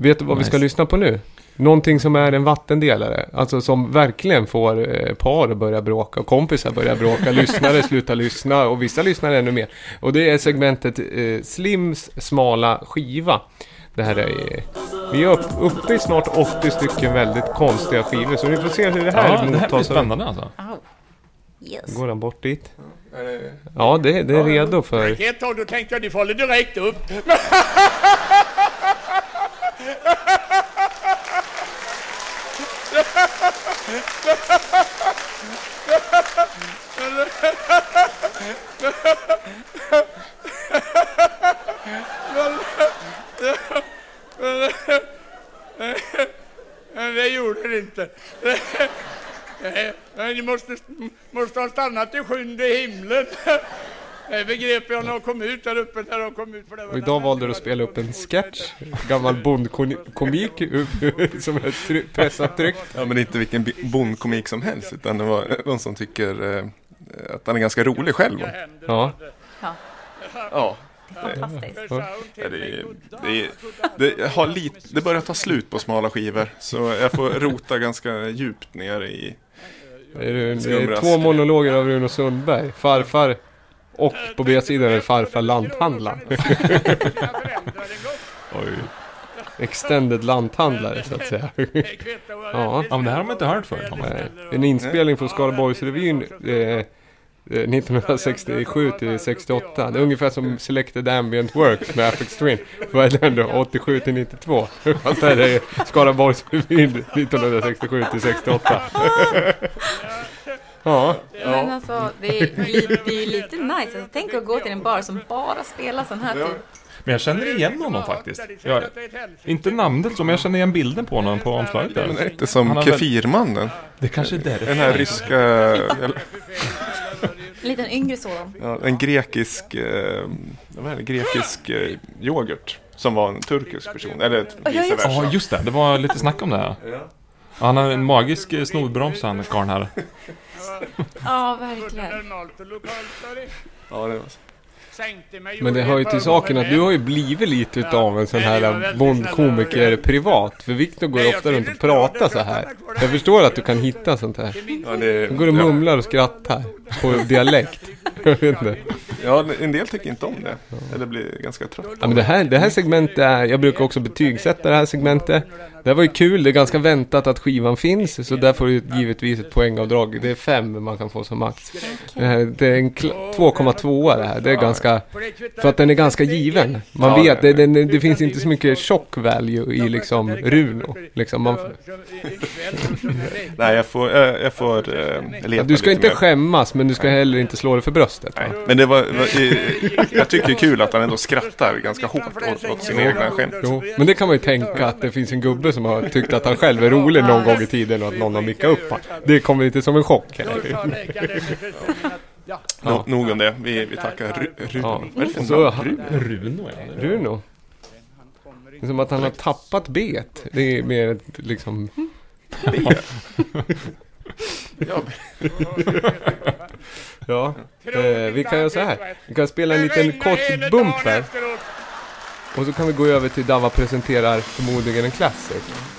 Vet du vad vi ska Nice. lyssna på nu? Någonting som är en vattendelare. Alltså som verkligen får eh, par att börja bråka, kompisar börja bråka, lyssnare sluta lyssna och vissa lyssnar ännu mer. Och det är segmentet eh, Slims smala skiva. Det här är... eh, Vi är upp, uppe i snart 80 stycken väldigt konstiga skivor, så vi får se hur det här Ja, det här blir mottas. spännande alltså. Yes. Går han bort dit? Ja, det, det är redo för... Ett tag då tänkte jag, det faller direkt upp. Men det gjorde det inte. Ni måste, måste ha stannat i sjunde himlen. Det begrep jag när de kom ut där uppe. När de kom ut för det var Och idag valde du att spela upp en sketch, gammal bondkomik som är pressat tryckt. Ja, men inte vilken bondkomik som helst, utan det var någon som tycker eh, att han är ganska rolig själv. Ja. Ja, Ja, fantastiskt. Ja, det, är- det, det, har lit, det börjar ta slut på smala skivor, så jag får rota ganska djupt ner i... Det är, det är två monologer av Runo Sundberg. Farfar och på B-sidan är farfar lanthandlaren. Oj. Extended lanthandlare så att säga. Ja. Ja, men det här har man inte hört förut. Nej, En inspelning från Skaraborgsrevyn eh, 1967 till 68. Det är ungefär som Selected Ambient Works med Apex Twin. Vad är den då? 87 till 92. Fast det här är Skaraborgsrevyn 1967 till 68. Ja, Men alltså, det är, li, det är ju lite nice. Alltså, tänk att gå till en bar som bara spelar sån här typ. Men jag känner igen honom faktiskt. Jag, inte namnet så, men jag känner igen bilden på honom på omslaget Men där. är inte som Kefirmannen? Det kanske är därför. Den här ryska... En liten yngre sådan. Ja, en grekisk... Eh, vad är det? Grekisk eh, yoghurt. Som var en turkisk person, eller Ja, vice just versa. Ja, just det. Det var lite snack om det här. Han har en magisk eh, snorbroms han karln här. Ja, verkligen. Ja, det var men det hör ju till saken att du har ju blivit lite utav en sån här bondkomiker privat. För Viktor går ofta runt och pratar så här. Jag förstår att du kan hitta sånt här. Du går och mumlar och skrattar på dialekt. Jag vet inte. ja, en del tycker inte om det. Eller blir ganska trött. Ja, men det, här, det här segmentet är, jag brukar också betygsätta det här segmentet. Det här var ju kul, det är ganska väntat att skivan finns. Så där får du givetvis ett poängavdrag. Det är fem man kan få som max. Det, här, det är en kla- 2,2 det här. Det är ganska, för att den är ganska given. Man vet, det, det, det finns inte så mycket chock value i liksom Runo. Liksom man, Nej, jag får, jag, jag får eh, leta du ska lite inte mer. skämmas, men du ska heller inte slå dig för bröstet. Nej, men det var, var eh, jag tycker det är kul att han ändå skrattar ganska hårt åt, åt sina egna skämt. Jo, men det kan man ju tänka att det finns en gubbe som har tyckt att han själv är rolig någon gång i tiden och att någon har mickat upp han. Det kommer inte som en chock. No, Ja. nog om det. Vi, vi tackar Ru, Ru, Ja. För Så, namn? Runo, ja. Runo. Det är som att han har tappat bet. Det är mer ett, liksom... Ja, Ja, eh, vi kan göra så här. Vi kan spela en liten kort bump här. Och så kan vi gå över till Dava presenterar förmodligen en klassiker.